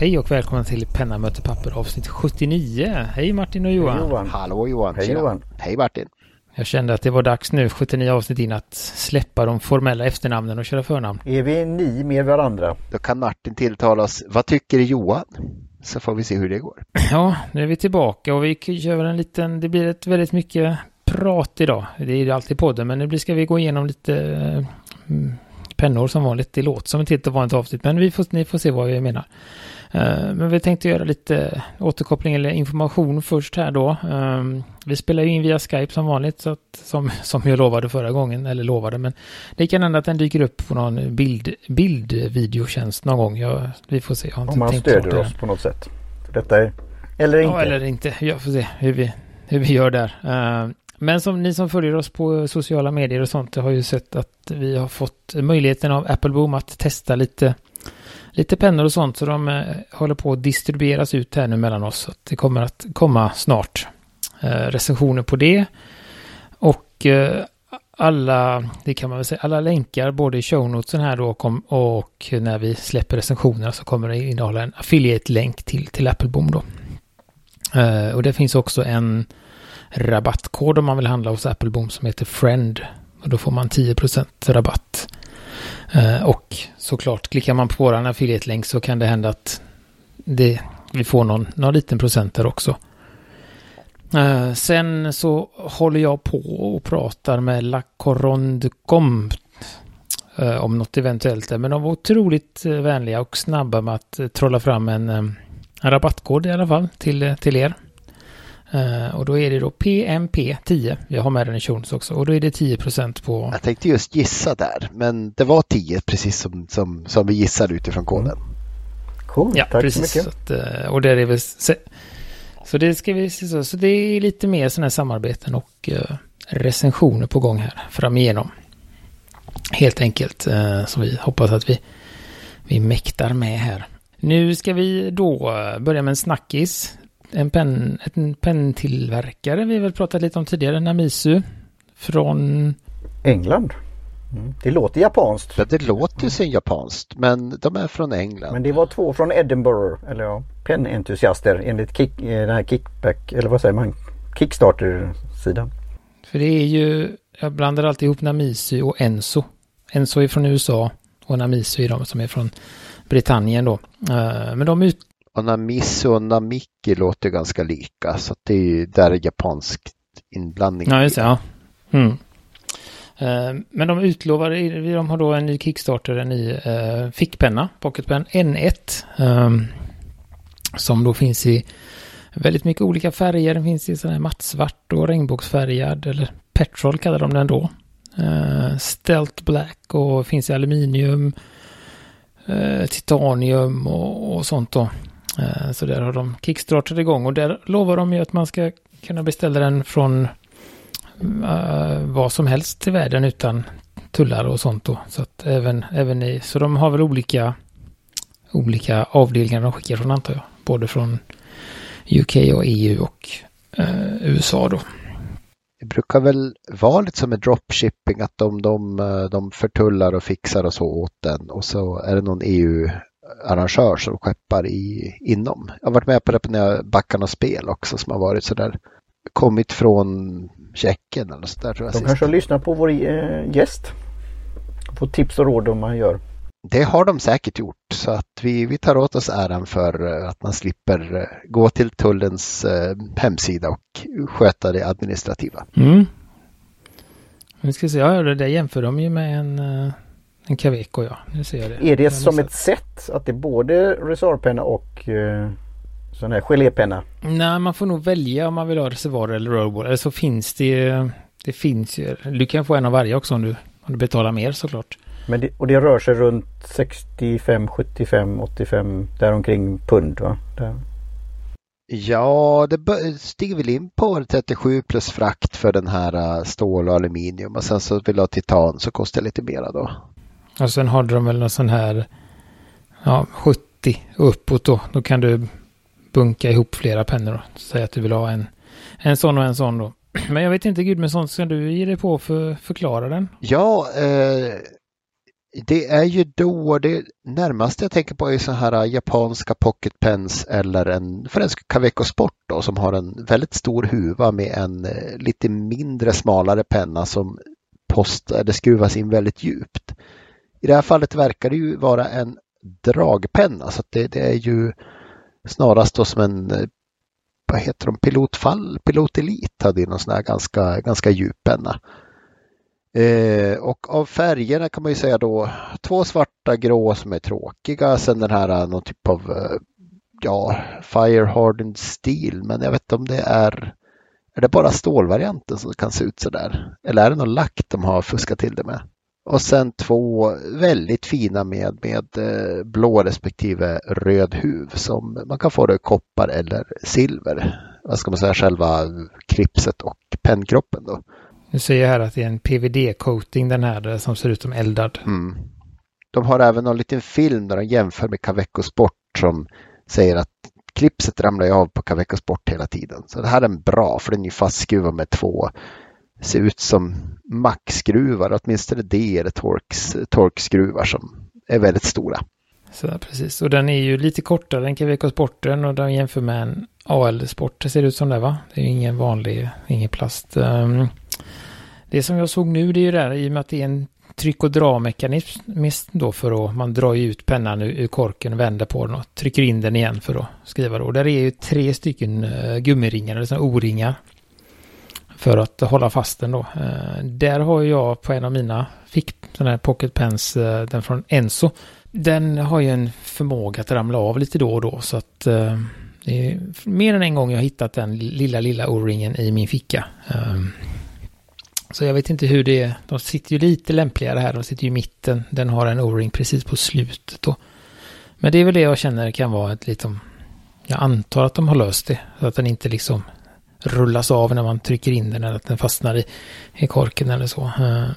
Hej och välkomna till Penna möter papper avsnitt 79. Hej Martin och Johan. Hej Johan. Hallå Johan. Hej Johan. Hej Martin. Jag kände att det var dags nu, 79 avsnitt in, att släppa de formella efternamnen och köra förnamn. Är vi ni med varandra? Då kan Martin tilltala oss. Vad tycker Johan? Så får vi se hur det går. Ja, nu är vi tillbaka och vi kör en liten, det blir ett väldigt mycket prat idag. Det är ju alltid podden, men nu ska vi gå igenom lite mm, pennor som vanligt. Det låter som ett helt vanligt avsnitt, men vi får, ni får se vad vi menar. Uh, men vi tänkte göra lite återkoppling eller information först här då. Um, vi spelar ju in via Skype som vanligt, så att, som, som jag lovade förra gången, eller lovade, men det kan hända att den dyker upp på någon bild, bildvideotjänst någon gång. Jag, vi får se. Om man stöder oss på något sätt. Detta är, eller inte. Ja, eller inte. Jag får se hur vi, hur vi gör där. Uh, men som ni som följer oss på sociala medier och sånt har ju sett att vi har fått möjligheten av Apple Boom att testa lite, lite pennor och sånt. Så de eh, håller på att distribueras ut här nu mellan oss. Så det kommer att komma snart eh, recensioner på det. Och eh, alla, det kan man väl säga, alla länkar både i shownotesen här då och, och när vi släpper recensionerna så kommer det innehålla en affiliate-länk till, till Apple Boom då. Uh, och det finns också en rabattkod om man vill handla hos Appleboom som heter Friend. Och då får man 10% rabatt. Eh, och såklart, klickar man på våran affiliate-länk så kan det hända att det, vi får någon, någon liten procent där också. Eh, sen så håller jag på och pratar med La Corondcom eh, om något eventuellt där. Men de var otroligt vänliga och snabba med att trolla fram en, en rabattkod i alla fall till, till er. Uh, och då är det då PMP10. Jag har med den i Shones också. Och då är det 10% på... Jag tänkte just gissa där. Men det var 10 precis som, som, som vi gissade utifrån koden. Mm. Cool, ja, tack precis. så mycket. Så, att, uh, och där är väl... Så det ska vi se så. Så det är lite mer sådana här samarbeten och uh, recensioner på gång här framigenom. Helt enkelt. så vi hoppas att vi, vi mäktar med här. Nu ska vi då börja med en snackis en, pen, en penntillverkare vi väl pratat lite om tidigare, Namisu. Från... England. Mm. Det låter japanskt. Ja, det låter ju japanskt men de är från England. Men det var två från Edinburgh, eller ja, pennentusiaster enligt kick, den här kickback, eller vad säger man, Kickstarter-sidan. För det är ju, jag blandar alltid ihop Namisu och Enso. Enso är från USA och Namisu är de som är från Britannien då. Men de ut, och Namisu och Namiki låter ganska lika så det är ju där japansk inblandning. Ja, just det. Ja. Mm. Men de utlovar, de har då en ny Kickstarter, en ny uh, fickpenna, Pocketpen N1. Um, som då finns i väldigt mycket olika färger. Den finns i sån här mattsvart och regnbågsfärgad, eller petrol kallar de den då. Uh, Stealth Black och finns i aluminium, uh, titanium och, och sånt då. Eh, så där har de kickstartat igång och där lovar de ju att man ska kunna beställa den från uh, vad som helst i världen utan tullar och sånt då. Så att även, även i, så de har väl olika, olika avdelningar de skickar från antar jag. Både från UK och EU och eh, uh, USA då. Det brukar väl vara lite som med dropshipping att de, de, de förtullar och fixar och så åt den och så är det någon EU arrangör som skeppar i, inom. Jag har varit med på det när Backarnas spel också som har varit sådär kommit från Tjeckien eller sådär. De sist. kanske har lyssnat på vår äh, gäst. Fått tips och råd om man gör. Det har de säkert gjort så att vi, vi tar åt oss äran för eh, att man slipper eh, gå till tullens eh, hemsida och sköta det administrativa. Mm. Vi ska se, ja, det jämför de ju med en en Caveco ja, nu ser jag det. Är det som ett sätt att det är både reservpenna och uh, sån här gelépenna? Nej, man får nog välja om man vill ha reservoar eller rollball. Eller så finns det, det finns ju, du kan få en av varje också om du, om du betalar mer såklart. Men det, och det rör sig runt 65, 75, 85 däromkring pund va? Där. Ja, det stiger väl in på 37 plus frakt för den här äh, stål och aluminium och sen så vill du ha titan så kostar det lite mera då. Och sen hade de väl någon sån här ja, 70 uppåt då. Då kan du bunka ihop flera pennor. Då. Säg att du vill ha en, en sån och en sån då. Men jag vet inte, Gudmundsson, sånt ska du ge dig på för förklara den? Ja, eh, Det är ju då det närmaste jag tänker på är så här äh, japanska pocket pens eller en fransk Caveco Sport då, som har en väldigt stor huva med en eh, lite mindre smalare penna som post, äh, eller skruvas in väldigt djupt. I det här fallet verkar det ju vara en dragpenna så det, det, är ju snarast då som en eh, vad heter de, pilotfall, pilotelit hade ju någon sån här ganska, ganska djup penna. Eh, och av färgerna kan man ju säga då två svarta grå som är tråkiga. Sen den här eh, någon typ av eh, ja, fire hardened steel. Men jag vet inte om det är är det bara stålvarianten som kan se ut så där? Eller är det någon lack de har fuskat till det med? Och sen två väldigt fina med, med eh, blå respektive röd huv som man kan få det i koppar eller silver. Vad ska man säga, själva kripset och pennkroppen då. Nu säger jag här att det är en PVD-coating den här som ser ut som eldad. Mm. De har även en liten film där de jämför med Caveco Sport som säger att klipset ramlar ju av på Caveco Sport hela tiden. Så det här är en bra för den är fastskruvad med två ser ut som maxskruvar, åtminstone det är torks, torkskruvar som är väldigt stora. Så där precis, och den är ju lite kortare än Caveco Sporten och den jämför med en AL Sport, det ser ut som det va? Det är ju ingen vanlig, ingen plast. Um, det som jag såg nu det är ju där i och med att det är en tryck och dra-mekanism då för att man drar ut pennan ur korken och vänder på den och trycker in den igen för att skriva då. Och Där är ju tre stycken uh, gummiringar eller O-ringar för att hålla fast den då. Eh, där har jag på en av mina fick den här pocket pens, eh, den från Enso. Den har ju en förmåga att ramla av lite då och då så att eh, det är mer än en gång jag hittat den lilla, lilla O-ringen i min ficka. Så jag vet inte hur det är. De sitter ju lite lämpligare här. De sitter ju i mitten. Den har en O-ring precis på slutet då. Men det är väl det jag känner kan vara ett litet... Jag antar att de har löst det. Så att den inte liksom rullas av när man trycker in den eller att den fastnar i, i korken eller så. Uh,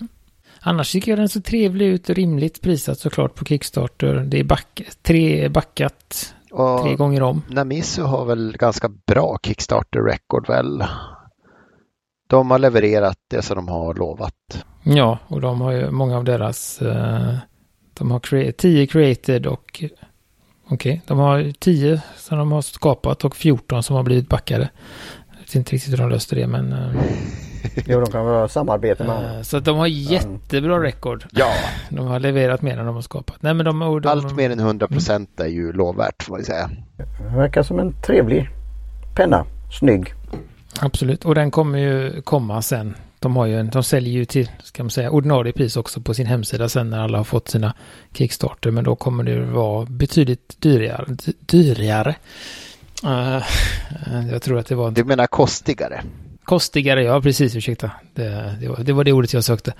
annars tycker jag den ser trevlig ut och rimligt prisat såklart på Kickstarter. Det är back, tre backat och tre gånger om. Namisu har väl ganska bra Kickstarter-record väl? de har levererat det som de har lovat. Ja, och de har ju många av deras, uh, de har crea 10 created och okej, okay, de har 10 som de har skapat och 14 som har blivit backade. Vet inte riktigt hur de löste det men... Uh, jo, de kan ha samarbete med uh, Så de har jättebra rekord. Ja. De har leverat mer än de har skapat. Nej, men de, de, Allt mer än 100 procent är ju lovvärt får man säga. Det verkar som en trevlig penna. Snygg. Absolut, och den kommer ju komma sen. De, har ju en, de säljer ju till, ska man säga, ordinarie pris också på sin hemsida sen när alla har fått sina Kickstarter. Men då kommer det vara betydligt dyrare. dyrare. Uh, jag tror att det var... Du menar kostigare? Kostigare, ja precis, ursäkta. Det, det, var, det var det ordet jag sökte.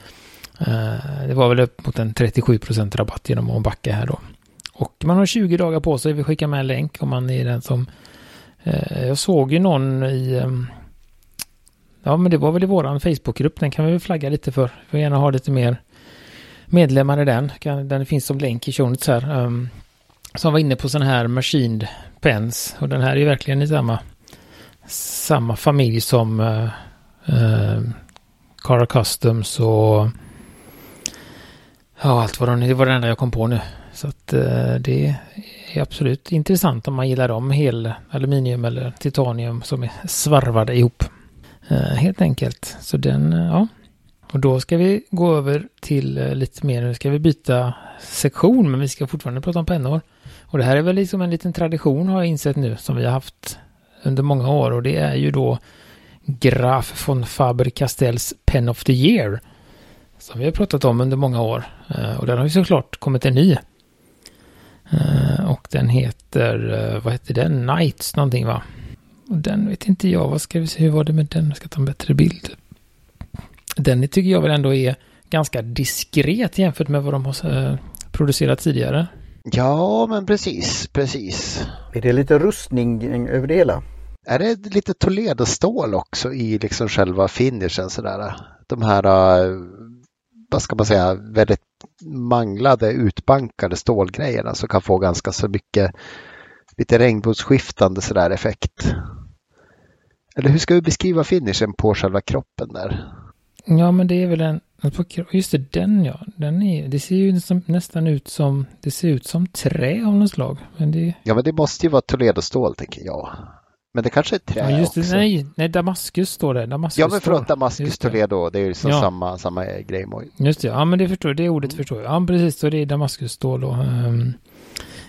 Uh, det var väl upp mot en 37 procent rabatt genom att backa här då. Och man har 20 dagar på sig. Vi skickar med en länk om man är den som... Uh, jag såg ju någon i... Um, Ja, men det var väl i våran Facebookgrupp. Den kan vi väl flagga lite för. Vi får gärna ha lite mer medlemmar i den. Den finns som länk i show här. Um, som var inne på sån här machined pens. Och den här är verkligen i samma, samma familj som uh, uh, Cara Customs och ja, allt vad de Det var det enda jag kom på nu. Så att uh, det är absolut intressant om man gillar dem. Hel aluminium eller titanium som är svarvade ihop. Helt enkelt. Så den, ja. Och då ska vi gå över till lite mer, nu ska vi byta sektion, men vi ska fortfarande prata om pennor. Och det här är väl liksom en liten tradition har jag insett nu, som vi har haft under många år. Och det är ju då Graf von Faber-Castells Pen of the Year. Som vi har pratat om under många år. Eh, och den har ju såklart kommit en ny. Eh, och den heter, eh, vad heter den? Knights någonting va? Och den vet inte jag, vad ska vi se, hur var det med den? Jag ska ta en bättre bild. Den tycker jag väl ändå är ganska diskret jämfört med vad de har producerat tidigare. Ja, men precis, precis. Är det lite rustning över det hela? Är det lite Toledo-stål också i liksom själva finishen sådär? De här, eh, vad ska man säga, väldigt manglade, utbankade stålgrejerna som kan få ganska så mycket lite regnbågsskiftande sådär effekt. Eller hur ska vi beskriva finishen på själva kroppen där? Ja, men det är väl en just det, den ja. Den är, det ser ju nästan, nästan ut som, det ser ut som trä av något slag. Men det... Ja, men det måste ju vara Toledo-stål tänker jag. Men det kanske är trä ja, just det, också. Nej, nej, Damaskus står det. Damaskus ja, men förlåt. Damaskus. Toledo, det är ju så Ja. samma, samma grej. Just det, ja men det förstår jag. Det ordet Mm. förstår jag. Ja, precis. Så det är Damaskusstål och, ehm,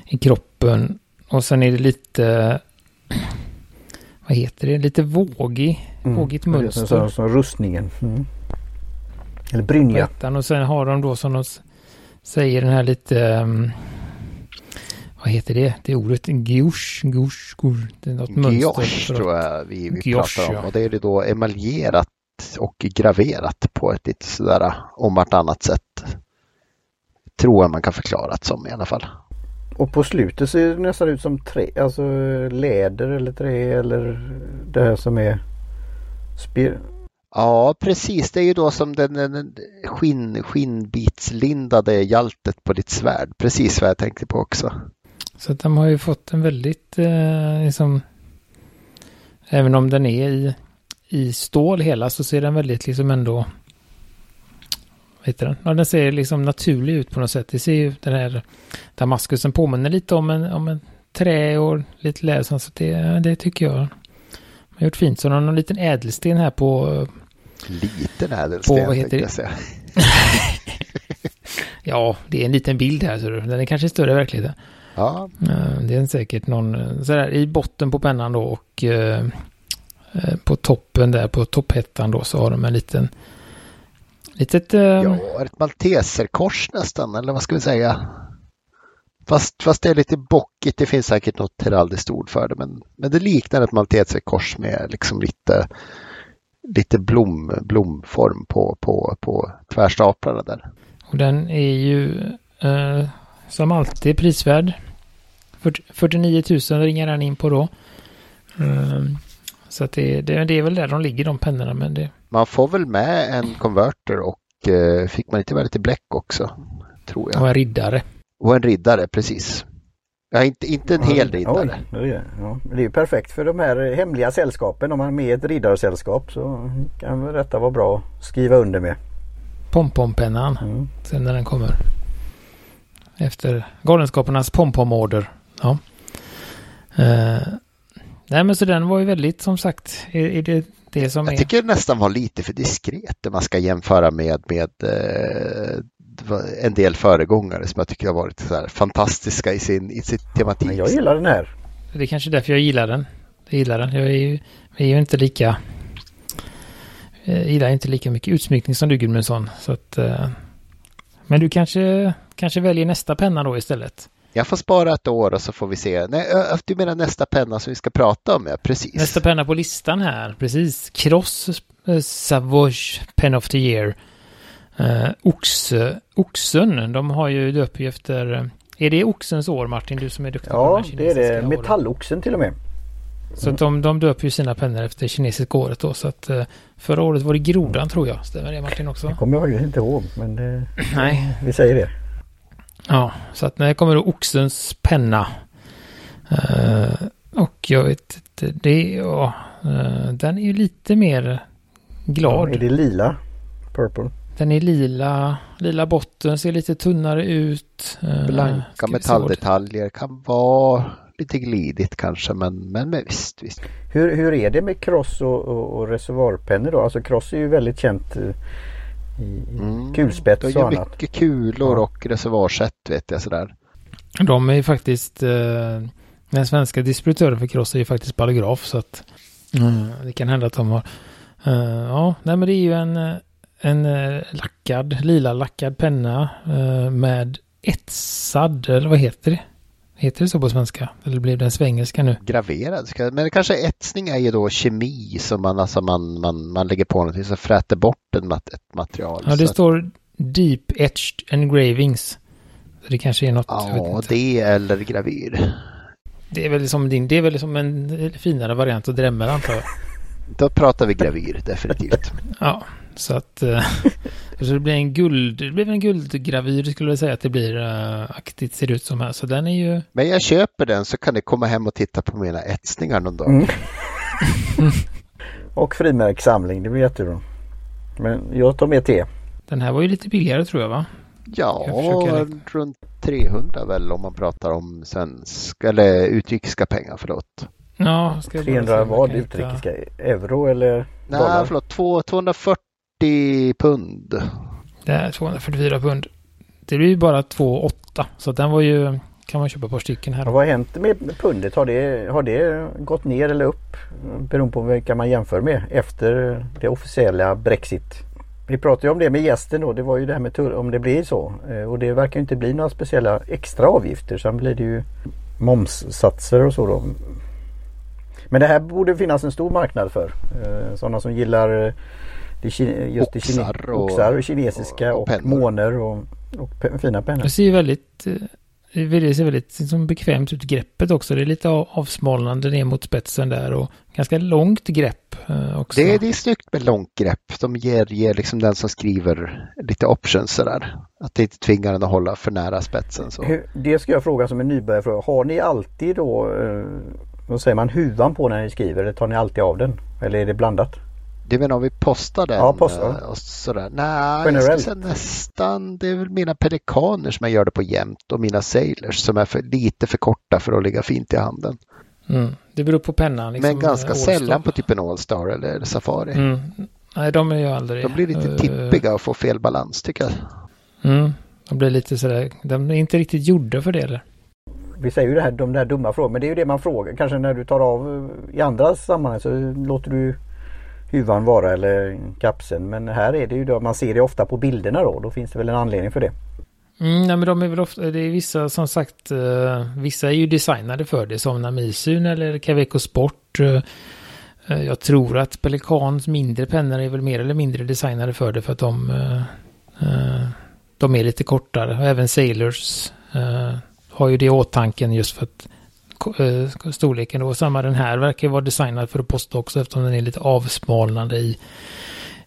i kroppen. Och sen är det lite, vad heter det, lite vågig, vågigt Mm. Det är mönster. Som rustningen. Mm. Eller brynja. ettan. Och sen har de då som de säger den här lite, ehm, vad heter det, det ordet, gouche, gouche, gouche. Det är något mönster. Att- tror jag vi, vi Gioche, pratar om. ja. Och det är det då emaljerat och graverat på ett lite sådär om vartannat sätt. Tror jag man kan förklara det som i alla fall. Och på slutet ser det nästan ut som trä, alltså läder eller trä eller det här som är spir... Ja, precis. Det är ju då som den, den skinn, skinnbitslindade hjältet på ditt svärd. Precis vad jag tänkte på också. Så att de har ju fått en väldigt, eh, liksom, även om den är i, i stål hela så ser den väldigt liksom ändå, vad heter den? Ja, den ser liksom naturlig ut på något sätt. Det ser ju den här Damaskusen påminner lite om en, om en trä och lite läsan så det, det tycker jag. De har gjort fint. Så de har någon liten ädelsten här på, Liten ädelsten På, vad heter det? säga. ja, det är en liten bild här så den är kanske större i verkligheten. Ja, Det är säkert någon sådär i botten på pennan då och eh, eh, på toppen där på topphettan då så har de en liten litet eh, ja, ett malteserkors nästan, eller vad ska vi säga? Fast, fast det är lite bockigt, det finns säkert något heraldiskt ord för det, men, men det liknar ett malteserkors med liksom lite, lite blom, blomform på, på, på tvärstaplarna där. och den är ju eh, som alltid prisvärd. 40, 49 000 ringar den in på då. Eh, så att det, det, det är väl där de ligger de pennorna men det Man får väl med en konverter och eh, fick man inte med lite bläck också, tror jag. var en riddare. Och en riddare, precis. Ja, inte, inte en hel riddare. Oj, det, är, ja. det är ju perfekt för de här hemliga sällskapen. Om man är med i ett riddarsällskap så kan detta vara bra att skriva under med. Pompompennan. Mm. Sen när den kommer. Efter Galenskapernas pompomorder. Ja. Eh, nej men så den var ju väldigt som sagt. Är, är det det som Jag är. tycker det nästan var lite för diskret när man ska jämföra med, med eh, en del föregångare som jag tycker har varit så här fantastiska i sin, i sin tematik. Men jag gillar den här. Det är kanske därför jag gillar den. Jag gillar den. Jag är ju, jag är ju inte lika. Jag gillar inte lika mycket utsmyckning som du Gudmundsson. Så att. eh, men du kanske, kanske väljer nästa penna då istället. Jag får spara ett år och så får vi se. Nej, du menar nästa penna som vi ska prata om, ja precis. Nästa penna på listan här, precis. Cross eh, Savage Pen of the Year. Eh, oxe, oxen, de har ju döpt efter... eh, Är det oxens år Martin, du som är duktig på Ja, de här det är det. Metalloxen till och med. Så de, de döper ju sina pennor efter kinesiska året då. Så att eh, förra året var det grodan tror jag. Stämmer det Martin också? kommer jag faktiskt inte ihåg men det, Nej. vi säger det. Ja, så att när kommer då oxens penna. Eh, och jag vet inte, det ja, eh, den är ju lite mer glad. Är det lila? Purple? Den är lila, lila botten, ser lite tunnare ut. Eh, Blanka det- metalldetaljer kan vara lite glidigt kanske, men, men, men visst, visst. Hur, hur är det med cross och, och, och reservoarpennor då? Alltså cross är ju väldigt känt eh, i, i Mm. kulspets Det och är ju annat. mycket kulor Ja. och reservoarsätt vet jag sådär. De är ju faktiskt, eh, den svenska distributören för Cross är ju faktiskt Ballograf så att mm, det kan hända att de har, eh, ja, nej men det är ju en, eh, en eh, lackad, lila lackad penna eh, med etsad, eller vad heter det? Heter det så på svenska? Eller blev det en svengelska nu? Graverad, men kanske etsning är ju då kemi som man, alltså man, man, man lägger på någonting så fräter bort en mat, ett material. Ja, det så, står Deep Etched Engravings. Så det kanske är något, Ja, det eller gravyr. Det är väl som din, det är väl som en finare variant av Dremel antar jag. Då pratar vi gravyr definitivt. Ja, så att eh, så det blir en guld, det blir en guldgravyr skulle jag säga att det blir uh, aktigt ser det ut som här. Så den är ju, Men jag köper den så kan ni komma hem och titta på mina etsningar någon dag. Mm. Och frimärkssamling, det blir jättebra. Men jag tar med te. Den här var ju lite billigare tror jag va? Ja, Jag runt 300 väl om man pratar om svenska eller utrikiska pengar, förlåt. Ja, ska jag bara se 300 om jag vad utrikiska? Euro eller Nej, dollar? förlåt, två- 240 pund. Det är 244 pund. Det blir ju bara 2,8 så den var ju kan man köpa ett par stycken här. Ja, vad har hänt med pundet? Har det, har det gått ner eller upp? Beroende på vilka man jämför med efter det officiella Brexit. Vi pratade ju om det med gästen då. Det var ju det här med tull, om det blir så. Eh, Och det verkar inte bli några speciella extra avgifter. Sen blir det ju momssatser och så då. Men det här borde finnas en stor marknad för. Eh, Sådana som gillar det, just det kine- Oxar och- oxar och kinesiska och- och, och måner och, och fina pennor. Det ser väldigt, eh, det ser väldigt liksom bekvämt ut greppet också. Det är lite av- avsmalnande ner mot spetsen där och ganska långt grepp eh, också. Det, är- det är snyggt med långt grepp. De ger, ger liksom den som skriver lite options sådär. Att det inte tvingar den att hålla för nära spetsen. Så. Det ska jag fråga som en nybörjarfråga. Har ni alltid då, eh, vad säger man, huvan på när ni skriver eller tar ni alltid av den? Eller är det blandat? Du menar om vi postar den? Ja, postar. eh, Och sådär. Nej, jag Generellt. skulle säga nästan. Det är väl mina pelikaner som jag gör det på jämt och mina sailors som är för, lite för korta för att ligga fint i handen. Mm. Det beror på pennan. Liksom, Men ganska eh, Allstar. sällan på typ en Allstar eller Safari. Mm. Nej, de är ju aldrig... De blir lite eh, tippiga och får fel balans tycker jag. Mm. De blir lite sådär, de är inte riktigt gjorda för det eller? Vi säger ju det här, de där dumma frågorna, men det är ju det man frågar. Kanske när du tar av eh, i andra sammanhang så låter du huvan vara eller kapseln. Men här är det ju då, man ser det ofta på bilderna då. Då finns det väl en anledning för det. Mm, nej, men de är väl ofta, det är vissa som sagt, eh, vissa är ju designade för det som Namisun eller Caveco Sport. Eh, eh, jag tror att Pelikans mindre pennor är väl mer eller mindre designade för det för att de, eh, eh de är lite kortare. Även Sailors eh, har ju det i åtanke just för att eh, storleken då. Samma den här verkar vara designad för att posta också eftersom den är lite avsmalnande i,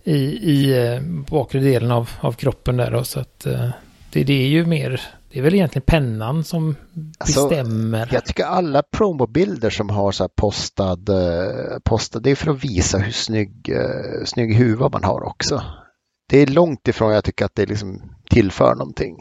i, i eh, bakre delen av, av kroppen där då. Så att eh, det, det är ju mer, det är väl egentligen pennan som Alltså, bestämmer. Jag tycker alla promobilder som har så här postad, eh, postad, det är för att visa hur snygg, eh, snygg huva man har också. Det är långt ifrån jag tycker att det liksom tillför någonting.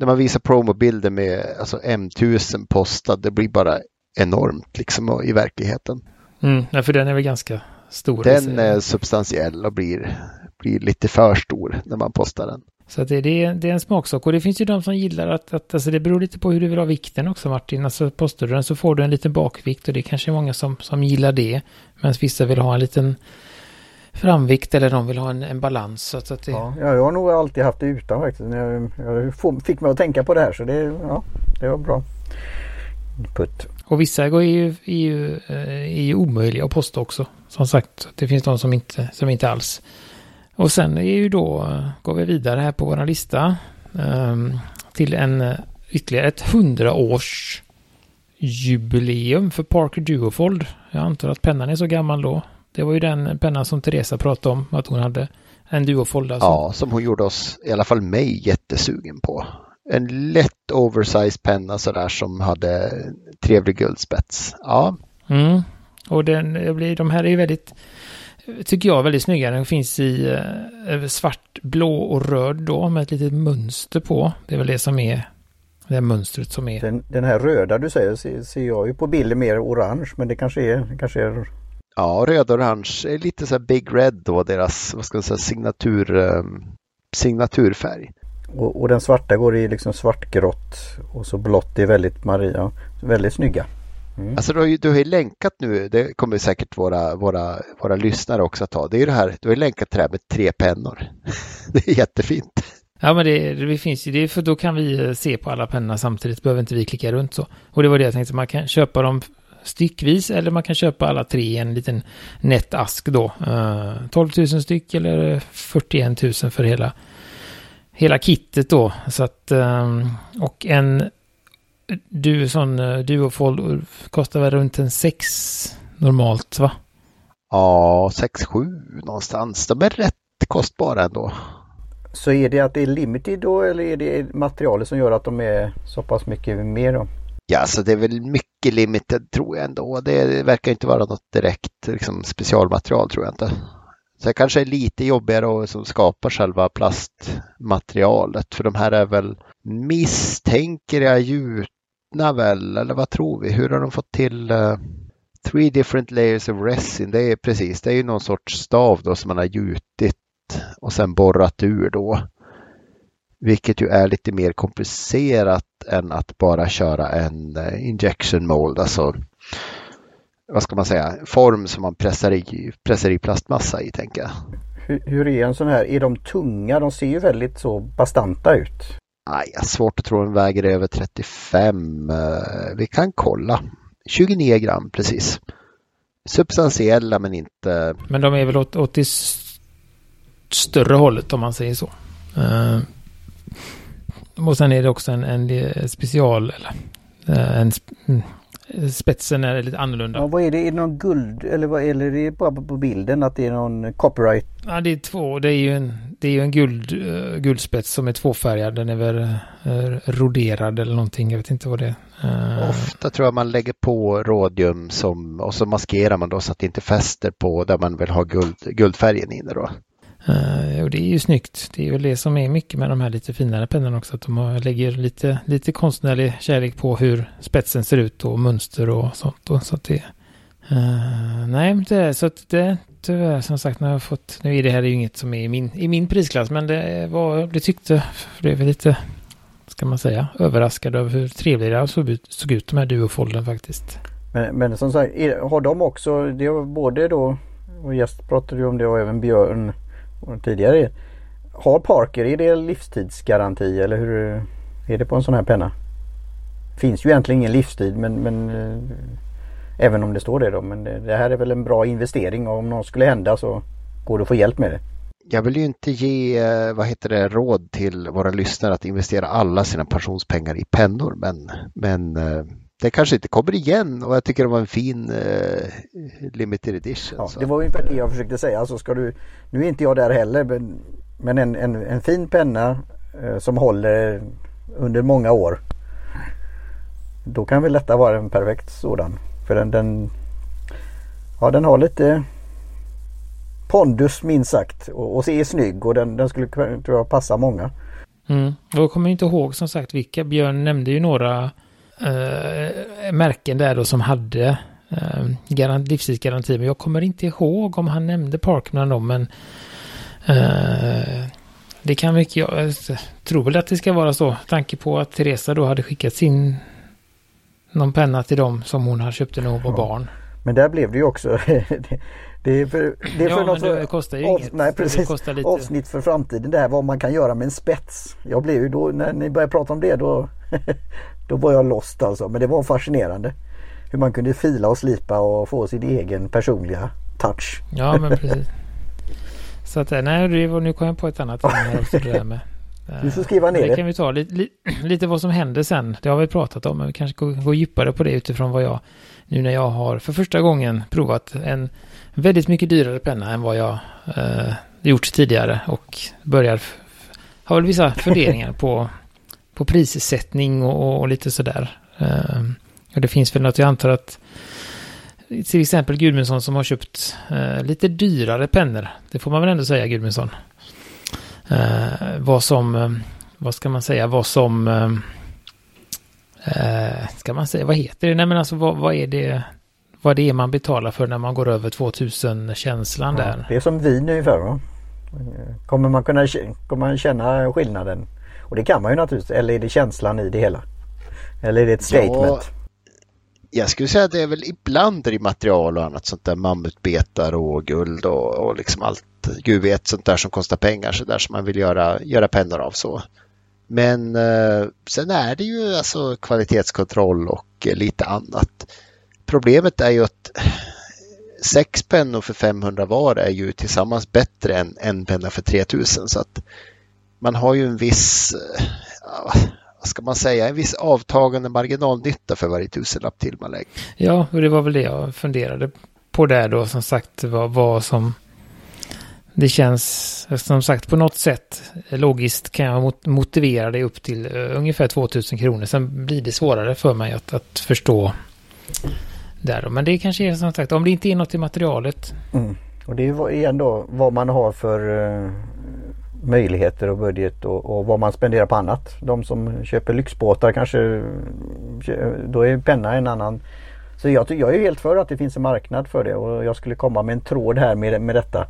När man visar promobilder med alltså M1000 postad, det blir bara enormt liksom i verkligheten. Mm, ja, för den är väl ganska stor. Den är substantiell och blir, blir lite för stor när man postar den. Så det, det, är, det är en smaksak. Och det finns ju de som gillar att, att alltså det beror lite på hur du vill ha vikten också Martin. Alltså postar du den så får du en liten bakvikt och det är kanske många som, som gillar det. Medan vissa vill ha en liten framvikt eller de vill ha en, en balans. Så att, att det, Ja, jag har nog alltid haft det utan faktiskt. Jag, jag fick mig att tänka på det här så det, ja, det var bra. Putt. Och vissa går ju, är, ju, eh, är ju omöjliga att posta också. Som sagt, det finns de som inte, som inte alls. Och sen är ju då, går vi vidare här på vår lista. ehm, till en eh, ytterligare ett 100 års jubileum för Parker Duofold. Jag antar att pennan är så gammal då. Det var ju den pennan som Teresa pratade om att hon hade. En Duofold alltså. Ja, som hon gjorde oss, i alla fall mig, jättesugen på. En lätt oversized penna sådär som hade trevlig guldspets. Ja, Mm. Och den, blir- de här är ju väldigt, tycker jag, väldigt snygga. Den finns i eh, svart, blå och röd då med ett litet mönster på. Det är väl det som är det mönstret som är. Den, den här röda du säger ser, ser jag ju på bilden mer orange men det kanske är, det kanske är ja röd och orange är lite så här Big Red då, deras vad ska man säga, signatur, eh, signaturfärg. och, och den svarta går i liksom svartgrått och så blått är väldigt Maria. Väldigt snygga. Mm. Alltså du har ju, du har ju länkat nu, det kommer säkert våra, våra, våra lyssnare också att ta. Det är ju det här, du har ju länkat till det här med tre pennor. Det är jättefint. Ja men det, det finns ju det, för då kan vi eh, se på alla pennorna samtidigt. Behöver inte vi klicka runt så. Och det var det jag tänkte, man kan köpa dem styckvis eller man kan köpa alla tre i en liten nätt ask då. Eh, 12 000 styck eller 41 000 för hela, hela kittet då. Så att, ehm, och en du, sån eh, duofold kostar väl runt en 6 normalt va? Ja, 6-7 någonstans. De är rätt kostbara ändå. Så är det att det är limited då eller är det materialet som gör att de är så pass mycket mer då? Ja, så det är väl mycket limited tror jag ändå. Det verkar inte vara något direkt liksom, specialmaterial tror jag inte. Så det kanske är lite jobbigare att liksom, skapa själva plastmaterialet för de här är väl misstänker jag gjutna väl eller vad tror vi? Hur har de fått till uh, Three different layers of resin? Det är precis, det är ju någon sorts stav då som man har gjutit och sen borrat ur då. Vilket ju är lite mer komplicerat än att bara köra en uh, injection mold, alltså vad ska man säga, form som man pressar i, pressar i plastmassa i tänker jag. Hur, hur är en sån här, är de tunga? De ser ju väldigt så bastanta ut. Nej, jag har svårt att tro den väger över 35. Eh, vi kan kolla. 29 gram precis. Substantiella men inte... Men de är väl åt, åt det större hållet om man säger så. Och sen är det också en, en special, eller uh, en, mm, spetsen är lite annorlunda. Ja, vad är det? Är det någon guld eller vad eller är det bara på bilden att det är någon copyright? Ja, det är två. Det är ju en, det är ju en guld, uh, guldspets som är tvåfärgad. Den är väl uh, roderad eller någonting. Jag vet inte vad det är. Uh, Ofta tror jag man lägger på rådium som, och så maskerar man då så att det inte fäster på där man vill ha guld, guldfärgen inne då. Uh, och det är ju snyggt. Det är väl det som är mycket med de här lite finare pennorna också. Att de har, lägger lite, lite konstnärlig kärlek på hur spetsen ser ut och mönster och sånt. Och så att det, uh, nej, det, så att det tyvärr som sagt när jag har fått, nu är det här ju inget som är i min, i min prisklass. Men det var, det tyckte, det är väl lite, ska man säga, överraskad över hur trevliga det såg ut, såg ut de här duofolden faktiskt. Men, men som sagt, har de också, det har både då, och gäst pratade ju om det och även Björn tidigare. Har Parker, är det livstidsgaranti eller hur är det på en sån här penna? Finns ju egentligen ingen livstid men, men eh, även om det står det då. Men det, det, här är väl en bra investering och om något skulle hända så går det att få hjälp med det. Jag vill ju inte ge eh, vad heter det, råd till våra lyssnare att investera alla sina pensionspengar i pennor men, men eh, eh, det kanske inte kommer igen och jag tycker det var en fin uh, limited edition. Ja, det var ungefär det jag försökte säga. Alltså ska du, nu är inte jag där heller men, men en, en, en fin penna uh, som håller under många år. Då kan väl detta vara en perfekt sådan. För den, den, ja, den har lite pondus minst sagt och, och är snygg och den, den skulle tror jag passa många. Mm. Jag kommer inte ihåg som sagt vilka. Björn nämnde ju några eh, märken där då som hade eh, livstidsgaranti. Men jag kommer inte ihåg om han nämnde Parkman då, men eh, det kan mycket, jag tror väl att det ska vara så. Tanke på att Teresa då hade skickat sin någon penna till dem som hon hade köpt när hon var barn. Men där blev det ju också Det är för, det är för ja, något det kostar ju inget. Nej, precis. Avsnitt för framtiden. Det här vad man kan göra med en spets. Jag blev ju då, när ni började prata om det då, då var jag lost alltså. Men det var fascinerande. Hur man kunde fila och slipa och få sin egen personliga touch. Ja, men precis. Så att nej, nu kom jag på ett annat här också. Det där med, du får skriva ner det. Kan vi ta lite, lite, lite vad som händer sen. Det har vi pratat om, men vi kanske går, går djupare på det utifrån vad jag nu när jag har för första gången provat en väldigt mycket dyrare penna än vad jag eh, gjort tidigare och börjar ha väl vissa funderingar på, på prissättning och, och lite sådär. Eh, och det finns väl något, jag antar att till exempel Gudmundsson som har köpt eh, lite dyrare pennor. Det får man väl ändå säga Gudmundsson. Eh, vad som, eh, vad ska man säga, vad som, eh, eh, ska man säga, vad heter det? Nej men alltså vad, vad är det, vad det är man betalar för när man går över 2000-känslan ja, där. Det är som vin ungefär va? Kommer man kunna kommer man känna skillnaden? Och det kan man ju naturligtvis. Eller är det känslan i det hela? Eller är det ett statement? Ja, jag skulle säga att det är väl ibland i material och annat sånt där mammutbetar och guld och, och liksom allt gud vet sånt där som kostar pengar så där som man vill göra, göra pennor av så. Men eh, sen är det ju alltså kvalitetskontroll och eh, lite annat. Problemet är ju att sex pennor för 500 var är ju tillsammans bättre än en penna för 3000 så att man har ju en viss, vad ska man säga, en viss avtagande marginalnytta för varje tusenlapp till man lägger. Ja, och det var väl det jag funderade på där då som sagt vad, vad som det känns som sagt på något sätt logiskt kan jag motivera det upp till uh, ungefär 2000 kronor. Sen blir det svårare för mig att, att förstå där. Men det kanske är som sagt, om det inte är något i materialet. Mm. Och det är igen då vad man har för uh, möjligheter och budget och, och, vad man spenderar på annat. De som köper lyxbåtar kanske då är penna en annan. Så jag, jag är helt för att det finns en marknad för det och jag skulle komma med en tråd här med, med detta.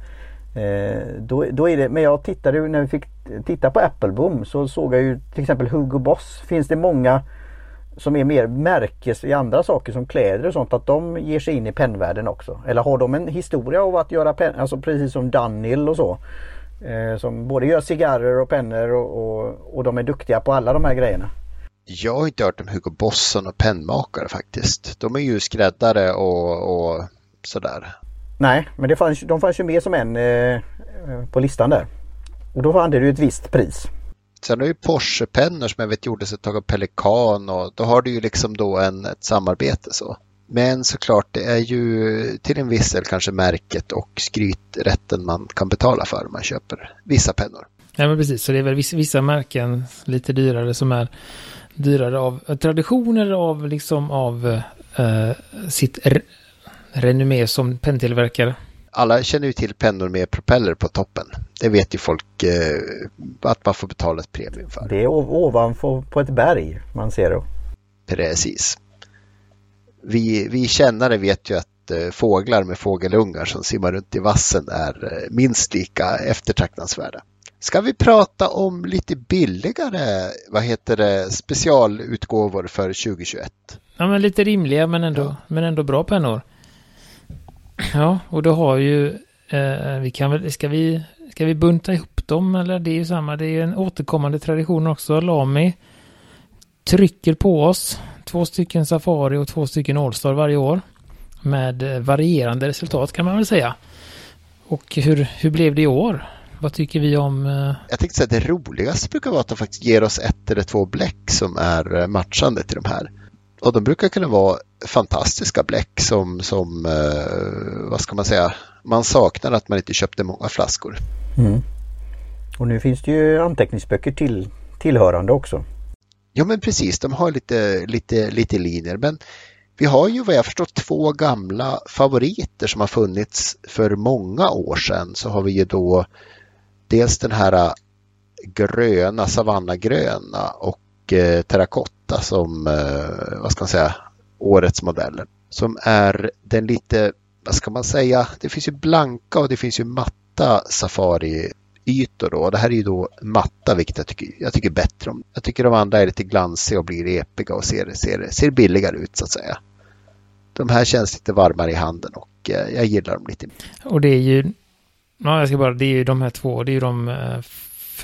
Eh, då, då är det, men jag tittade när vi fick titta på Appleboom så såg jag ju till exempel Hugo Boss. Finns det många som är mer märkes i andra saker som kläder och sånt att de ger sig in i pennvärlden också? Eller har de en historia av att göra penn, alltså precis som Daniel och så? Eh, som både gör cigarrer och pennor och, och, och de är duktiga på alla de här grejerna. Jag har inte hört om Hugo Boss som pennmakare faktiskt. De är ju skräddare och, och sådär. Nej, men det fanns, de fanns ju med som en eh, på listan där. Och då hade du ett visst pris. Sen har ju Porsche-pennor som jag vet gjordes ett tag av Pelikan och då har du ju liksom då en, ett samarbete så. Men såklart, det är ju till en viss del kanske märket och skryträtten man kan betala för om man köper vissa pennor. Ja, men precis. Så det är väl vissa, vissa märken lite dyrare som är dyrare av tradition eller av liksom av eh, sitt renommé som penntillverkare. Alla känner ju till pennor med propeller på toppen. Det vet ju folk eh, att man får betala ett premium för. Det är ovanför på ett berg man ser det. Precis. Vi, vi kännare vet ju att eh, fåglar med fågelungar som simmar runt i vassen är eh, minst lika eftertraktansvärda. Ska vi prata om lite billigare, vad heter det, specialutgåvor för 2021? Ja, men lite rimliga men ändå, ja. men ändå bra pennor. Ja, och då har ju, eh, vi kan väl, ska vi, ska vi bunta ihop dem eller det är ju samma, det är en återkommande tradition också. Lami trycker på oss två stycken Safari och två stycken Allstar varje år. Med eh, varierande resultat kan man väl säga. Och hur, hur blev det i år? Vad tycker vi om? Uh... Jag tänkte säga att det roligaste brukar vara att de faktiskt ger oss ett eller två bläck som är eh, matchande till de här. Och de brukar kunna vara fantastiska bläck som, som vad ska man säga, man saknar att man inte köpte många flaskor. Mm. Och nu finns det ju anteckningsböcker till, tillhörande också. Ja men precis, de har lite, lite, lite linjer. Men vi har ju vad jag förstår två gamla favoriter som har funnits för många år sedan. Så har vi ju då dels den här äh, gröna, savannagröna och eh, terrakotta som, eh, vad ska man säga, årets modeller. Som är den lite, vad ska man säga, det finns ju blanka och det finns ju matta Safari Ytor då. Det här är ju då matta vilket jag tycker, jag tycker bättre om. Jag tycker de andra är lite glansiga och blir epiga och ser, ser, ser billigare ut så att säga. De här känns lite varmare i handen och eh, jag gillar dem lite. Och det är ju Ja, jag ska bara, det är ju de här två, det är ju de eh,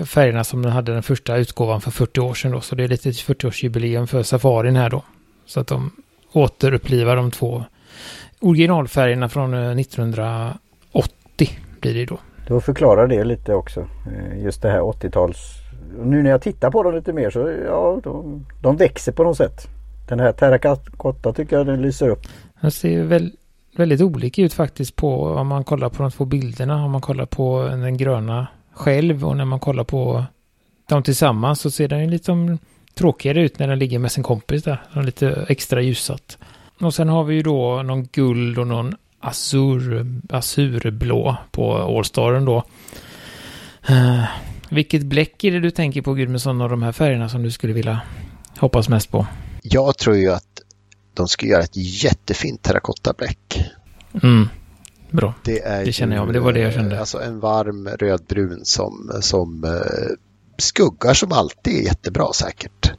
färgerna som den hade den första utgåvan för 40 år sedan då. Så det är lite 40-årsjubileum för safarin här då. Så att de återupplivar de två originalfärgerna från eh, 1980 blir det då. Då förklarar det lite också. Eh, just det här 80-tals... Nu när jag tittar på dem lite mer så ja, de, de växer på något sätt. Den här terrakotta tycker jag den lyser upp. Den ser väl väldigt olika ut faktiskt på om man kollar på de två bilderna. Om man kollar på den gröna själv och när man kollar på dem tillsammans så ser den ju lite tråkigare ut när den ligger med sin kompis där. Den är lite extra ljusat. Och sen har vi ju då någon guld och någon azur, azurblå på Allstaren då. Uh, vilket bläck är det du tänker på Gudmundsson av de här färgerna som du skulle vilja hoppas mest på? Jag tror ju att de ska göra ett jättefint terrakottabläck. Mm. Bra, det, är det känner jag, det var det jag kände. Alltså en varm rödbrun som, som uh, skuggar som alltid är jättebra säkert.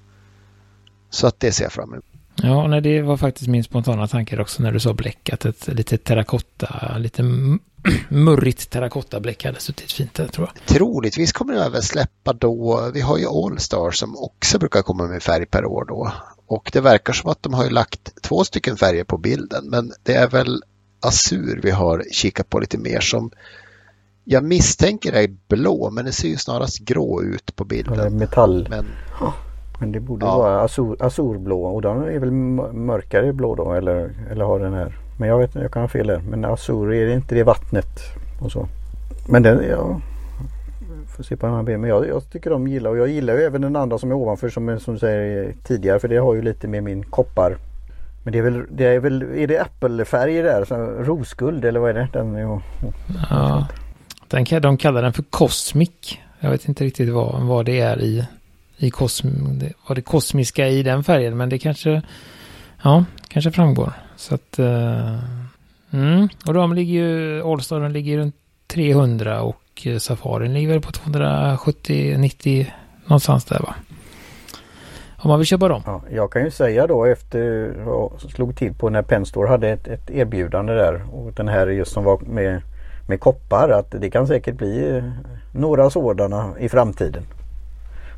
Så att det ser jag fram emot. Ja, nej, det var faktiskt min spontana tanke också när du sa bläck. Att ett lite terrakotta, lite murrigt terrakottabläck hade suttit fint där tror jag. Troligtvis kommer det även släppa då, vi har ju Allstar som också brukar komma med färg per år då. Och det verkar som att de har lagt två stycken färger på bilden men det är väl Azur vi har kikat på lite mer som jag misstänker är blå men det ser ju snarast grå ut på bilden. Metall. Men, men det borde ja. vara azur, azurblå och den är väl mörkare blå då eller, eller har den här. Men jag vet jag kan ha fel där. Men azur är det inte det vattnet och så. Men den, ja, Får se på den här bilden. Men jag, jag, tycker de gillar och jag gillar ju även den andra som är ovanför som, som du säger tidigare. För det har ju lite med min koppar Men det är väl, det är väl, är det Apple-färger där? Så rosguld eller vad är det? Den. Ja, den, de kallar den för Cosmic. Jag vet inte riktigt vad, vad det är i, i kosm, var det kosmiska i den färgen. Men det kanske, ja, kanske framgår. Så att, uh, mm. och de ligger ju, Allstaren ligger runt 300 och eh, Safarin ligger väl på 270-90 någonstans där va. Om man vill köpa dem. Ja, jag kan ju säga då efter jag slog till på när Penstore hade ett, ett, erbjudande där och den här just som var med, med koppar att det kan säkert bli eh, några sådana i framtiden.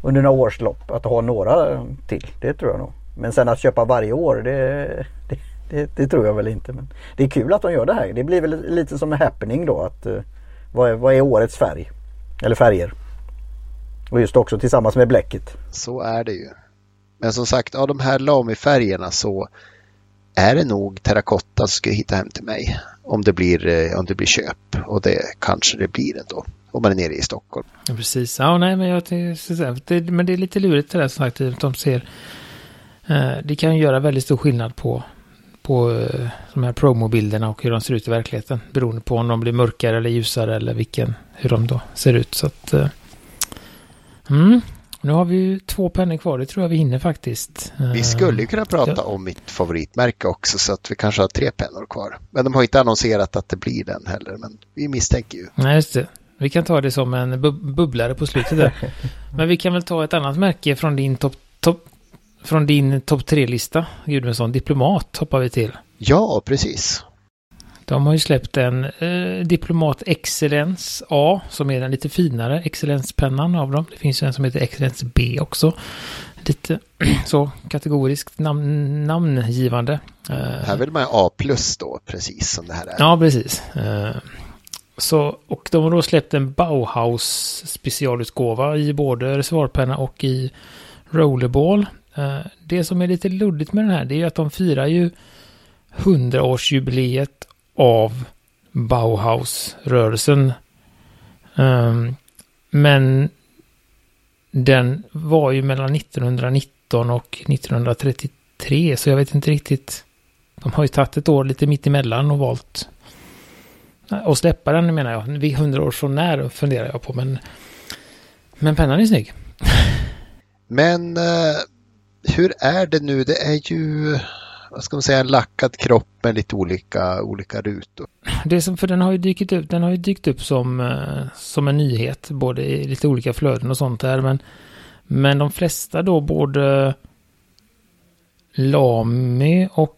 Under några års lopp att ha några till. Det tror jag nog. Men sen att köpa varje år det, det, det, det tror jag väl inte. Men det är kul att de gör det här. Det blir väl lite som en happening då. att eh, vad, är, vad är årets färg? Eller färger. Och just också tillsammans med bläcket. Så är det ju. Men som sagt, av de här Lami-färgerna så är det nog terrakotta som ska hitta hem till mig. Om det blir, eh, om det blir köp. Och det kanske det blir ändå. Om man är nere i Stockholm. Ja, precis. Ja, nej, men, jag, det, men det är lite lurigt det där som sagt. De ser, eh, det kan ju göra väldigt stor skillnad på, på eh, de här promobilderna och hur de ser ut i verkligheten. Beroende på om de blir mörkare eller ljusare eller vilken, hur de då ser ut. Så att, mm, nu har vi ju två pennor kvar, det tror jag vi hinner faktiskt. Vi skulle ju kunna prata ja. om mitt favoritmärke också så att vi kanske har tre pennor kvar. Men de har inte annonserat att det blir den heller, men vi misstänker ju. Nej, just det. Vi kan ta det som en bub bubblare på slutet där. men vi kan väl ta ett annat märke från din topp top, från din topp tre-lista, Gudmundsson. Diplomat hoppar vi till. Ja, precis. De har ju släppt en eh, Diplomat Excellence A som är den lite finare Excellence-pennan av dem. Det finns en som heter Excellence B också. Lite så kategoriskt nam namngivande. Eh, här vill man A plus då, precis som det här är. Ja, precis. Eh, så, och de har då släppt en Bauhaus specialutgåva i både reservoarpenna och i rollerball. Eh, det som är lite luddigt med den här det är att de firar ju 100-årsjubileet av Bauhaus-rörelsen. Ehm, men den var ju mellan 1919 och 1933 så jag vet inte riktigt. De har ju tagit ett år lite mitt emellan och valt att släppa den menar jag. Vid 100 år från när funderar jag på men men pennan är snygg. Men uh, hur är det nu? Det är ju vad ska man säga, en lackad kropp med lite olika, olika rutor. Det som, för den har ju dykt upp, den har ju dykt upp som, eh, som en nyhet, både i lite olika flöden och sånt där, men, men de flesta då, både Lami och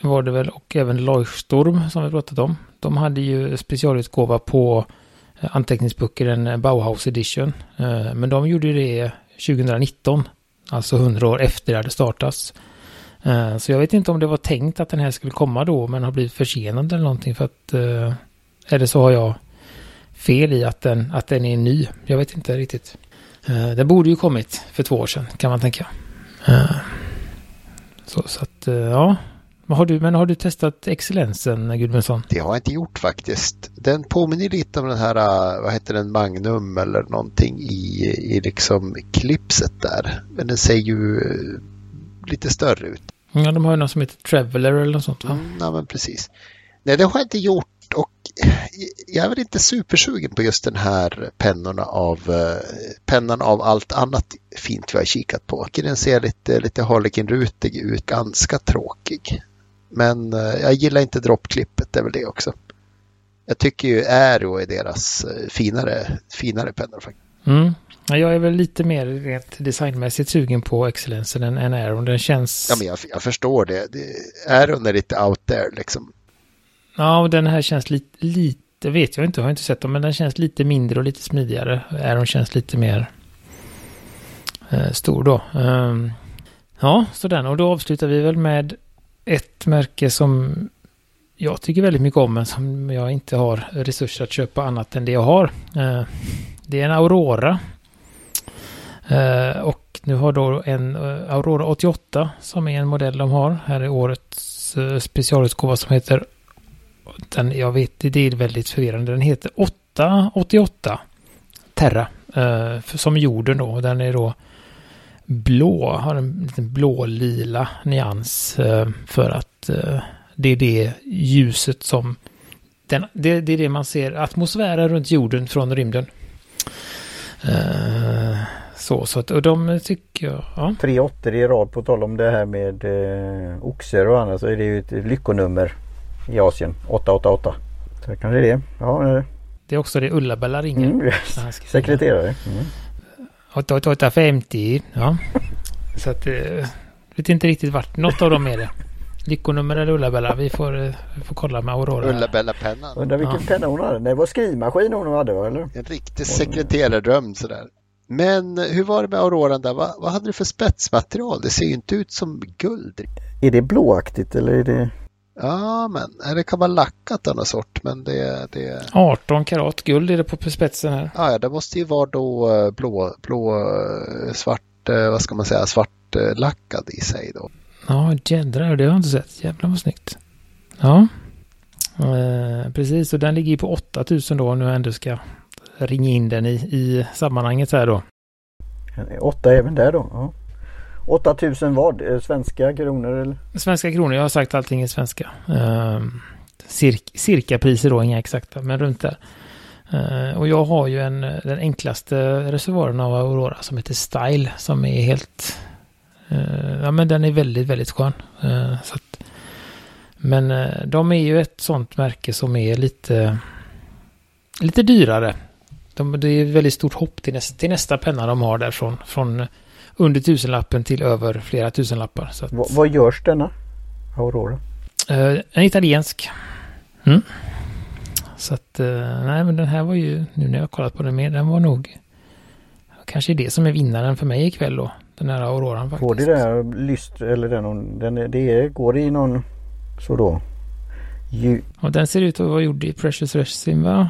var det väl, och även Leuchtturm som vi pratat om, de hade ju specialutgåva på eh, anteckningsböcker, en eh, Bauhaus edition, eh, men de gjorde det 2019, alltså 100 år efter det hade startats. Så jag vet inte om det var tänkt att den här skulle komma då men har blivit försenad eller någonting för att eller så har jag fel i att den, att den är ny. Jag vet inte riktigt. Den borde ju kommit för två år sedan kan man tänka. Så, så att ja. Men har, du, men har du testat excellensen Gudmundsson? Det har jag inte gjort faktiskt. Den påminner lite om den här, vad heter den, Magnum eller någonting i, i liksom klipset där. Men den ser ju lite större ut. Ja, de har ju något som heter Traveller eller något sånt va? Mm, ja, men precis. Nej, det har jag inte gjort och jag är väl inte supersugen på just den här pennorna av pennan av allt annat fint vi har kikat på. Den ser lite, lite Harlequin-rutig ut, ganska tråkig. Men eh, jag gillar inte droppklippet, det är väl det också. Jag tycker ju Aero är deras eh, finare, finare pennor faktiskt. Mm. Jag är väl lite mer rent designmässigt sugen på Excellensen än, än Aeron. Den känns... Ja, men jag, jag förstår det. det. Aeron är lite out there liksom. Ja, och den här känns lite, lite, vet jag inte, har inte sett dem, men den känns lite mindre och lite smidigare. Aeron känns lite mer eh, stor då. Um, ja, så den. Och då avslutar vi väl med ett märke som jag tycker väldigt mycket om, men som jag inte har resurser att köpa annat än det jag har. Eh, det är en Aurora eh, och nu har då en eh, Aurora 88 som är en modell de har. Här är årets specialutgåva som heter den, jag vet, det är väldigt förvirrande. Den heter 888 Terra. som jorden då. Den är då blå, har en liten blå-lila nyans eh, för att eh, det är det ljuset som den, det, det är det man ser, atmosfären runt jorden från rymden. Uh, så, så att, och de tycker jag, ja. Tre åttor i rad på tal om det här med eh, oxer och annat så är det ju ett lyckonummer i Asien. 888. Så kanske det är det. Ja, eh. det är också det Ulla-Bella ringer. Mm, yes. Sekreterare. Mm. 8850, ja. så att, eh, vet inte riktigt vart, något av dem är det. Lyckonummer eller Ulla-Bella. Vi får, vi får kolla med Aurora. Ulla-Bella-pennan. Undrar vilken penna hon hade. Det var skrivmaskin hon hade va? Eller? En riktig sekreterardröm sådär. Men hur var det med Auroran där? Vad, vad hade du för spetsmaterial? Det ser ju inte ut som guld. Är det blåaktigt eller är det? Ja, men det kan vara lackat av något sort, men det, det... 18 karat guld är det på spetsen här. Ja, det måste ju vara då eh, blå, blå eh, svart, eh, vad ska man säga, svart lackad i sig då. Ja, jädrar, det har jag inte sett. Jävlar vad snyggt. Ja, eh, precis. Och den ligger ju på 8000 då om nu ändå ska ringa in den i, i sammanhanget här då. Åtta även där då? Ja. 8000 vad? Eh, svenska kronor eller? Svenska kronor, jag har sagt allting i svenska. Eh, cirka, cirka priser då, inga exakta, men runt där. Eh, och jag har ju en, eh, den enklaste reservoaren av Aurora som heter Style som är helt ja men den är väldigt, väldigt skön. Så att, men de är ju ett sånt märke som är lite, lite dyrare. De, det är väldigt stort hopp till, nästa, till nästa penna de har där från, från under tusenlappen till över flera tusenlappar. Så att, vad, vad görs denna Aurora? en italiensk. Mm. Så att, nej men den här var ju, nu när jag kollat på den mer, den var nog kanske det som är vinnaren för mig ikväll då. Den här auroran faktiskt. Går det där lyst eller den, den det är, går det i någon så då? Ju... Och den ser ut att vara gjord i Precious Resin va?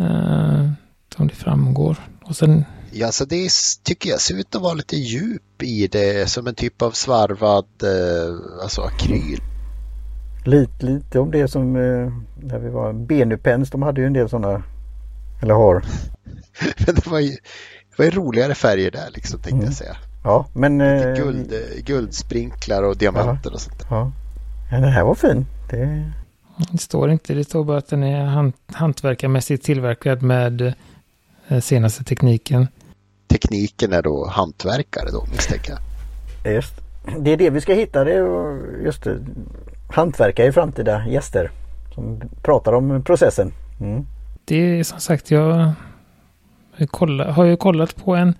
Uh, som det framgår. Och sen... Ja, så det tycker jag ser ut att vara lite djup i det som en typ av svarvad uh, alltså akryl. Lite, lite om det som uh, när vi var Benupens, de hade ju en del sådana. Eller har. Men det var ju, det var ju roligare färger där liksom tänkte mm. jag säga. Ja, men... Eh, guld, guldsprinklar och diamanter ja, och sånt. Ja. ja, den här var fin. Det... det står inte, det står bara att den är hant hantverkarmässigt tillverkad med eh, senaste tekniken. Tekniken är då hantverkare då misstänker jag. Just det är det vi ska hitta. Det är just det. Hantverkare i framtida gäster. Som pratar om processen. Mm. Det är som sagt jag har ju kollat på en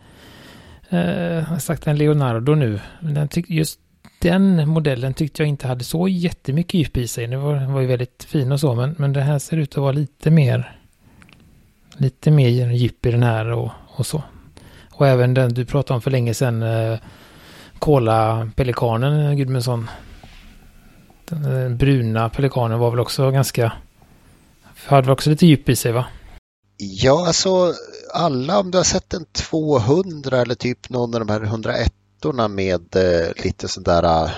har sagt en Leonardo nu. Den tyck, just den modellen tyckte jag inte hade så jättemycket djup i sig. Den var, var ju väldigt fin och så, men, men det här ser ut att vara lite mer lite mer djup i den här och, och så. Och även den du pratade om för länge sedan, eh, Kola-pelikanen, Gudmundsson. Den eh, bruna pelikanen var väl också ganska, hade väl också lite djup i sig va? Ja, alltså alla, om du har sett en 200 eller typ någon av de här 101 med eh, lite sån där uh,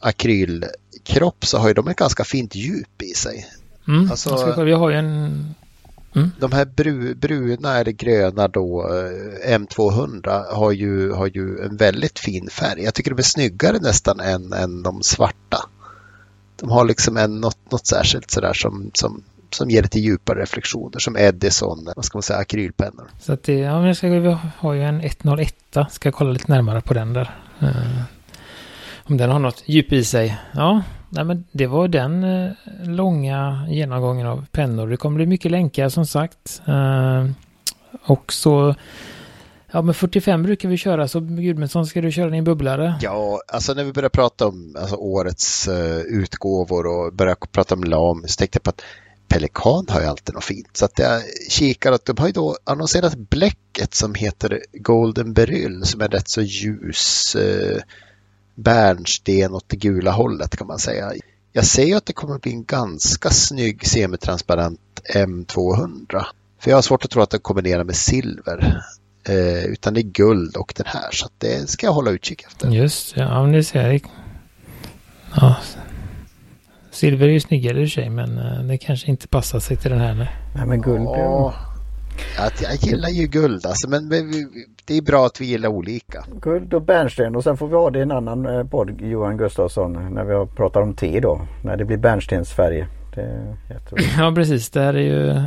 akrylkropp så har ju de ett ganska fint djup i sig. Mm, alltså, vi har ju en... Mm. De här bru, bruna eller gröna då, eh, M200 har ju, har ju en väldigt fin färg. Jag tycker de är snyggare nästan än, än de svarta. De har liksom en, något, något särskilt sådär som, som som ger lite djupare reflektioner som Edison, vad ska man säga, akrylpennor. Så att det, ja, men ska, vi har ju en 101, ska kolla lite närmare på den där. Uh, om den har något djup i sig. Ja, nej, men det var den eh, långa genomgången av pennor. Det kommer bli mycket länkar som sagt. Eh, och så Ja men 45 brukar vi köra så Gudmundsson ska du köra din bubblare? Ja, alltså när vi börjar prata om alltså, årets uh, utgåvor och börjar prata om LAM så tänkte jag på att Pelikan har ju alltid något fint. Så att jag kikar att de har ju då annonserat bläcket som heter Golden Beryl som är rätt så ljus eh, bärnsten åt det gula hållet kan man säga. Jag ser att det kommer att bli en ganska snygg semitransparent M200. För jag har svårt att tro att den kombinerar med silver. Eh, utan det är guld och den här så att det ska jag hålla utkik efter. Just ja, men det ser jag. Ja, Silver är ju snyggare i och för sig men eh, det kanske inte passar sig till den här. Nej men guld. Ja. Att jag gillar ju guld alltså, men det är bra att vi gillar olika. Guld och bärnsten och sen får vi ha det i en annan eh, podd Johan Gustafsson när vi pratar om te då. När det blir bärnstensfärg. ja precis, det här är ju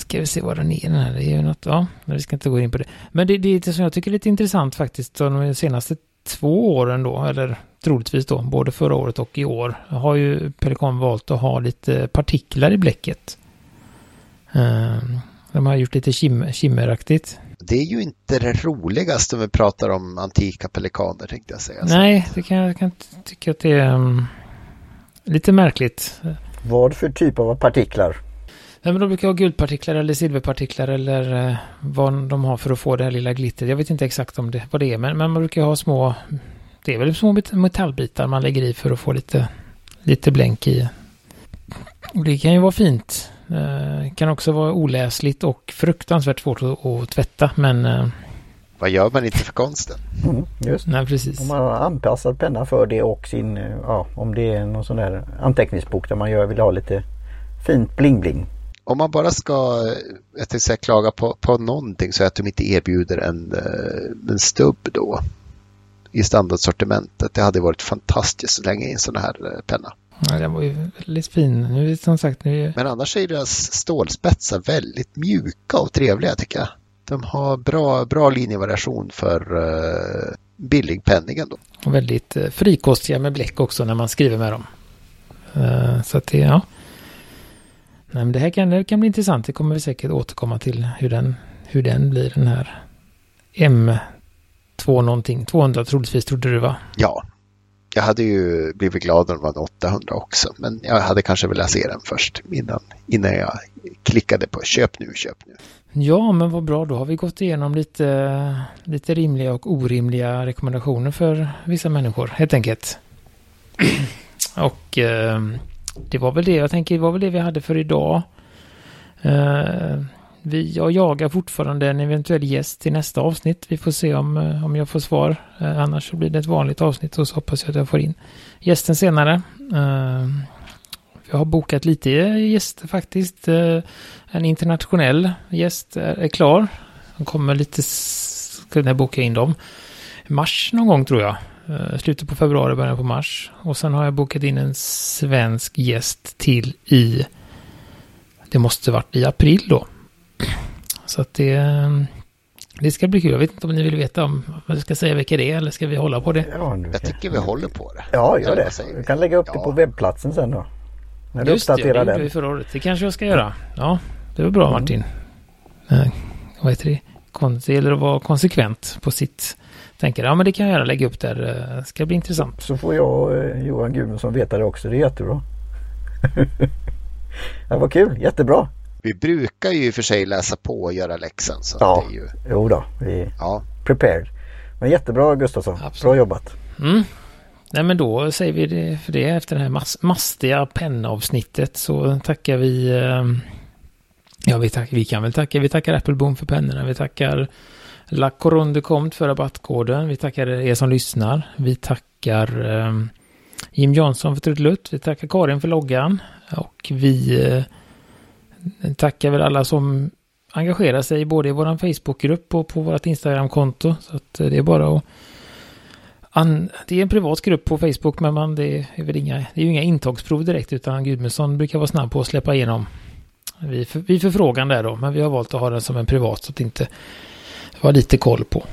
Ska vi se vad den är den här. Det är ju något, ja, vi ska inte gå in på det. Men det, det är det som jag tycker är lite intressant faktiskt. De senaste två åren då, eller troligtvis då, både förra året och i år, har ju Pelikan valt att ha lite partiklar i bläcket. Ehm, de har gjort lite kim, kimmeraktigt. Det är ju inte det roligaste om vi pratar om antika pelikaner tänkte jag säga. Nej, det kan jag kan tycka att det är um, lite märkligt. Vad för typ av partiklar? Nej, men de brukar ha guldpartiklar eller silverpartiklar eller eh, vad de har för att få det här lilla glittret. Jag vet inte exakt om det, vad det är, men, men man brukar ha små... Det är väl små metallbitar man lägger i för att få lite, lite blänk i. Och det kan ju vara fint. Eh, kan också vara oläsligt och fruktansvärt svårt att, att tvätta, men... Eh, vad gör man inte för konsten? Mm, just Nej, precis. Om man har anpassad penna för det och sin, eh, ja, om det är någon sån där anteckningsbok där man gör, vill ha lite fint bling-bling om man bara ska jag säga, klaga på, på någonting så är att de inte erbjuder en, en stubb då i standardsortimentet. Det hade varit fantastiskt så länge i en sån här penna. Ja, den var ju väldigt fin. Nu som sagt, nu... Men annars är deras stålspetsar väldigt mjuka och trevliga tycker jag. De har bra, bra linjevariation för uh, billig penning ändå. Och väldigt uh, frikostiga med bläck också när man skriver med dem. Uh, så att det, ja. Nej, men det här kan, det kan bli intressant. Det kommer vi säkert återkomma till hur den, hur den blir den här M2 någonting. 200 troligtvis trodde du va? Ja. Jag hade ju blivit glad om det var 800 också. Men jag hade kanske velat se den först innan, innan jag klickade på köp nu, köp nu. Ja, men vad bra. Då har vi gått igenom lite, lite rimliga och orimliga rekommendationer för vissa människor helt enkelt. och eh, det var väl det, jag tänker, det var väl det vi hade för idag. Eh, vi, jag jagar fortfarande en eventuell gäst till nästa avsnitt. Vi får se om, eh, om jag får svar. Eh, annars så blir det ett vanligt avsnitt och så hoppas jag att jag får in gästen senare. Eh, jag har bokat lite gäster faktiskt. en internationell gäst är, är klar. Han kommer lite, ska jag boka in dem. Mars någon gång tror jag. Eh, slutet på februari, början på mars. Och sen har jag bokat in en svensk gäst till i, det måste varit i april då. Så att det, det ska bli kul. Jag vet inte om ni vill veta om vad jag ska säga vilka det är eller ska vi hålla på det? Ja, jag tycker vi håller på det. Ja, gör det. Du kan lägga upp ja. det på webbplatsen sen då. När du Just uppdaterar det, det vi förra året. Det kanske jag ska göra. Ja, det var bra mm. Martin. Eh, vad heter det? Det gäller att vara konsekvent på sitt tänker ja men det kan jag göra, lägga upp där. Det eh, ska bli intressant. Så får jag och eh, Johan Gudmundsson veta det också. Det är jättebra. det var kul, jättebra. Vi brukar ju i och för sig läsa på och göra läxan. Så ja, det är ju... jo då. Vi ja. prepared. Men jättebra Gustafsson. Absolut. Bra jobbat. Mm. Nej men då säger vi det för det efter det här mas mastiga pennavsnittet så tackar vi eh, Ja vi, tack, vi kan väl tacka, vi tackar Apple Boom för pennorna, vi tackar La Coronde Comte för rabattkoden. Vi tackar er som lyssnar. Vi tackar eh, Jim Johnson för trudelutt. Vi tackar Karin för loggan. Och vi eh, tackar väl alla som engagerar sig både i vår Facebookgrupp och på vårt Instagramkonto. Så att eh, det är bara att det är en privat grupp på Facebook men man, det är väl inga, det är ju inga intagsprov direkt utan Gudmundsson brukar vara snabb på att släppa igenom vid, för, vid förfrågan där då. Men vi har valt att ha den som en privat så att inte har lite koll på.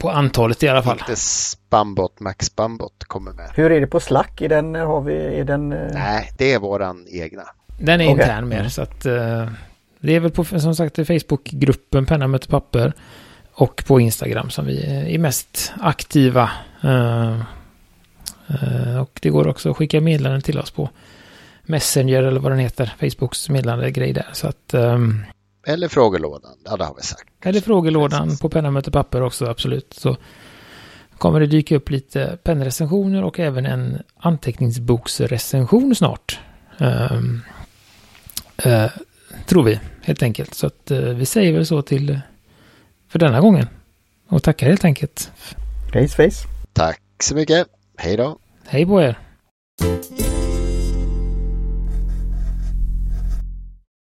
På antalet i alla fall. Inte Spambot, Max Spambot kommer med. Hur är det på Slack? Är den, har vi, är den... Eh, Nej, det är våran egna. Den är okay. intern mer så att uh, det är väl på som sagt Facebookgruppen Penna möter papper och på Instagram som vi är mest aktiva. Uh, uh, och det går också att skicka meddelanden till oss på Messenger eller vad den heter, Facebooks meddelande grej där. Så att um, eller frågelådan, ja det har vi sagt. Eller frågelådan på penna möter papper också, absolut. Så kommer det dyka upp lite pennrecensioner och även en anteckningsboksrecension snart. Um, uh, tror vi, helt enkelt. Så att uh, vi säger väl så till för denna gången. Och tackar helt enkelt. Face face. Tack så mycket. Hej då. Hej på er.